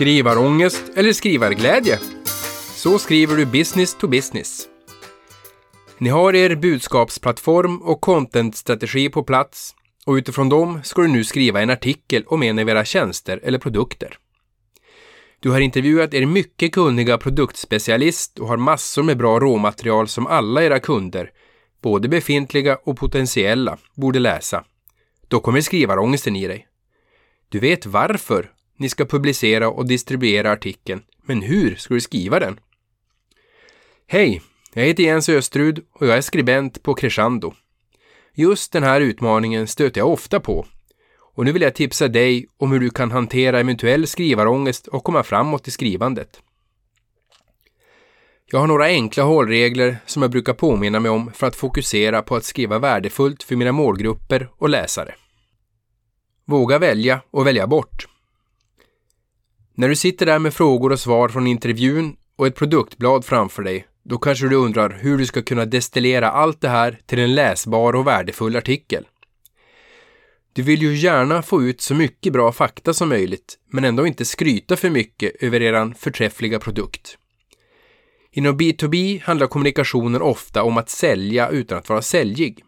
Skrivarångest eller skrivarglädje? Så skriver du business to business. Ni har er budskapsplattform och contentstrategi på plats och utifrån dem ska du nu skriva en artikel om en av era tjänster eller produkter. Du har intervjuat er mycket kunniga produktspecialist och har massor med bra råmaterial som alla era kunder, både befintliga och potentiella, borde läsa. Då kommer skrivarångesten i dig. Du vet varför ni ska publicera och distribuera artikeln, men hur ska du skriva den? Hej, jag heter Jens Östrud och jag är skribent på Crescendo. Just den här utmaningen stöter jag ofta på och nu vill jag tipsa dig om hur du kan hantera eventuell skrivarångest och komma framåt i skrivandet. Jag har några enkla hållregler som jag brukar påminna mig om för att fokusera på att skriva värdefullt för mina målgrupper och läsare. Våga välja och välja bort. När du sitter där med frågor och svar från intervjun och ett produktblad framför dig, då kanske du undrar hur du ska kunna destillera allt det här till en läsbar och värdefull artikel. Du vill ju gärna få ut så mycket bra fakta som möjligt, men ändå inte skryta för mycket över eran förträffliga produkt. Inom B2B handlar kommunikationen ofta om att sälja utan att vara säljig.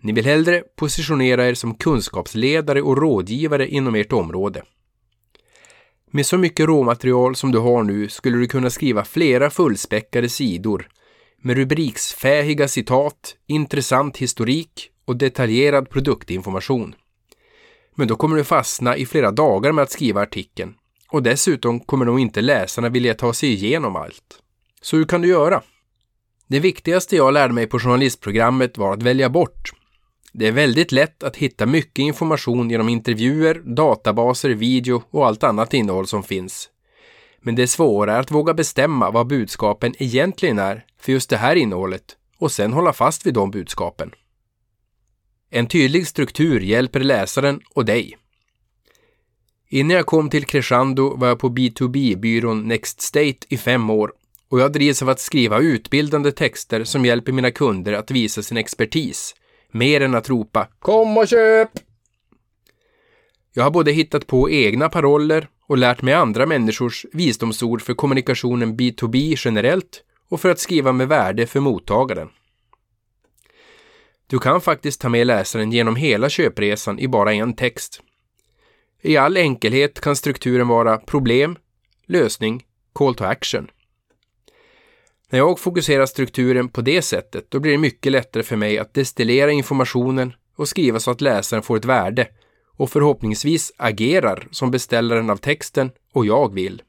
Ni vill hellre positionera er som kunskapsledare och rådgivare inom ert område. Med så mycket råmaterial som du har nu skulle du kunna skriva flera fullspäckade sidor med rubriksfähiga citat, intressant historik och detaljerad produktinformation. Men då kommer du fastna i flera dagar med att skriva artikeln och dessutom kommer nog inte läsarna vilja ta sig igenom allt. Så hur kan du göra? Det viktigaste jag lärde mig på journalistprogrammet var att välja bort. Det är väldigt lätt att hitta mycket information genom intervjuer, databaser, video och allt annat innehåll som finns. Men det är svårare att våga bestämma vad budskapen egentligen är för just det här innehållet och sen hålla fast vid de budskapen. En tydlig struktur hjälper läsaren och dig. Innan jag kom till Crescendo var jag på B2B-byrån Next State i fem år och jag drivs av att skriva utbildande texter som hjälper mina kunder att visa sin expertis, mer än att ropa ”Kom och köp!”. Jag har både hittat på egna paroller och lärt mig andra människors visdomsord för kommunikationen B2B generellt och för att skriva med värde för mottagaren. Du kan faktiskt ta med läsaren genom hela köpresan i bara en text. I all enkelhet kan strukturen vara problem, lösning, call to action. När jag fokuserar strukturen på det sättet, då blir det mycket lättare för mig att destillera informationen och skriva så att läsaren får ett värde och förhoppningsvis agerar som beställaren av texten och jag vill.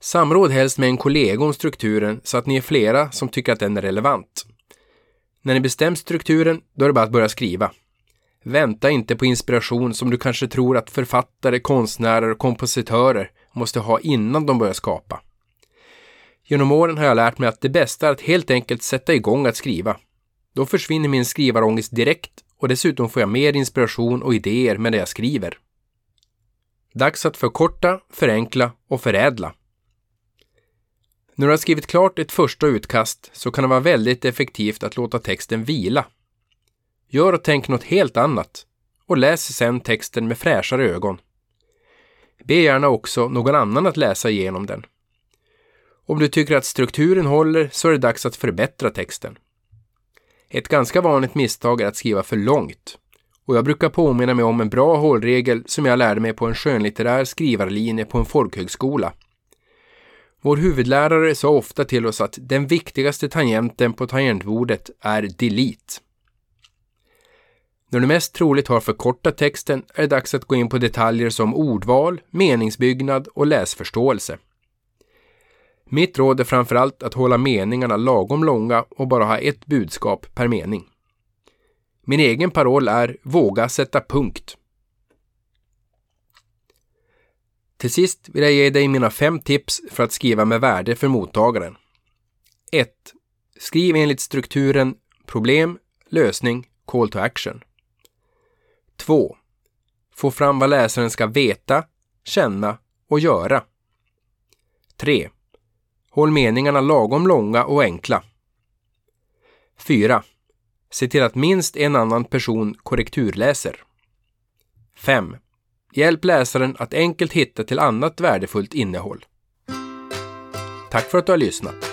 Samråd helst med en kollega om strukturen så att ni är flera som tycker att den är relevant. När ni bestämt strukturen, då är det bara att börja skriva. Vänta inte på inspiration som du kanske tror att författare, konstnärer och kompositörer måste ha innan de börjar skapa. Genom åren har jag lärt mig att det bästa är att helt enkelt sätta igång att skriva. Då försvinner min skrivarångest direkt och dessutom får jag mer inspiration och idéer med det jag skriver. Dags att förkorta, förenkla och förädla. När du har skrivit klart ett första utkast så kan det vara väldigt effektivt att låta texten vila. Gör och tänk något helt annat och läs sedan texten med fräschare ögon. Be gärna också någon annan att läsa igenom den. Om du tycker att strukturen håller så är det dags att förbättra texten. Ett ganska vanligt misstag är att skriva för långt. Och jag brukar påminna mig om en bra hållregel som jag lärde mig på en skönlitterär skrivarlinje på en folkhögskola. Vår huvudlärare sa ofta till oss att den viktigaste tangenten på tangentbordet är delete. När du mest troligt har förkortat texten är det dags att gå in på detaljer som ordval, meningsbyggnad och läsförståelse. Mitt råd är framförallt att hålla meningarna lagom långa och bara ha ett budskap per mening. Min egen paroll är Våga sätta punkt. Till sist vill jag ge dig mina fem tips för att skriva med värde för mottagaren. 1. Skriv enligt strukturen problem, lösning, call to action. 2. Få fram vad läsaren ska veta, känna och göra. 3. Håll meningarna lagom långa och enkla. 4. Se till att minst en annan person korrekturläser. 5. Hjälp läsaren att enkelt hitta till annat värdefullt innehåll. Tack för att du har lyssnat!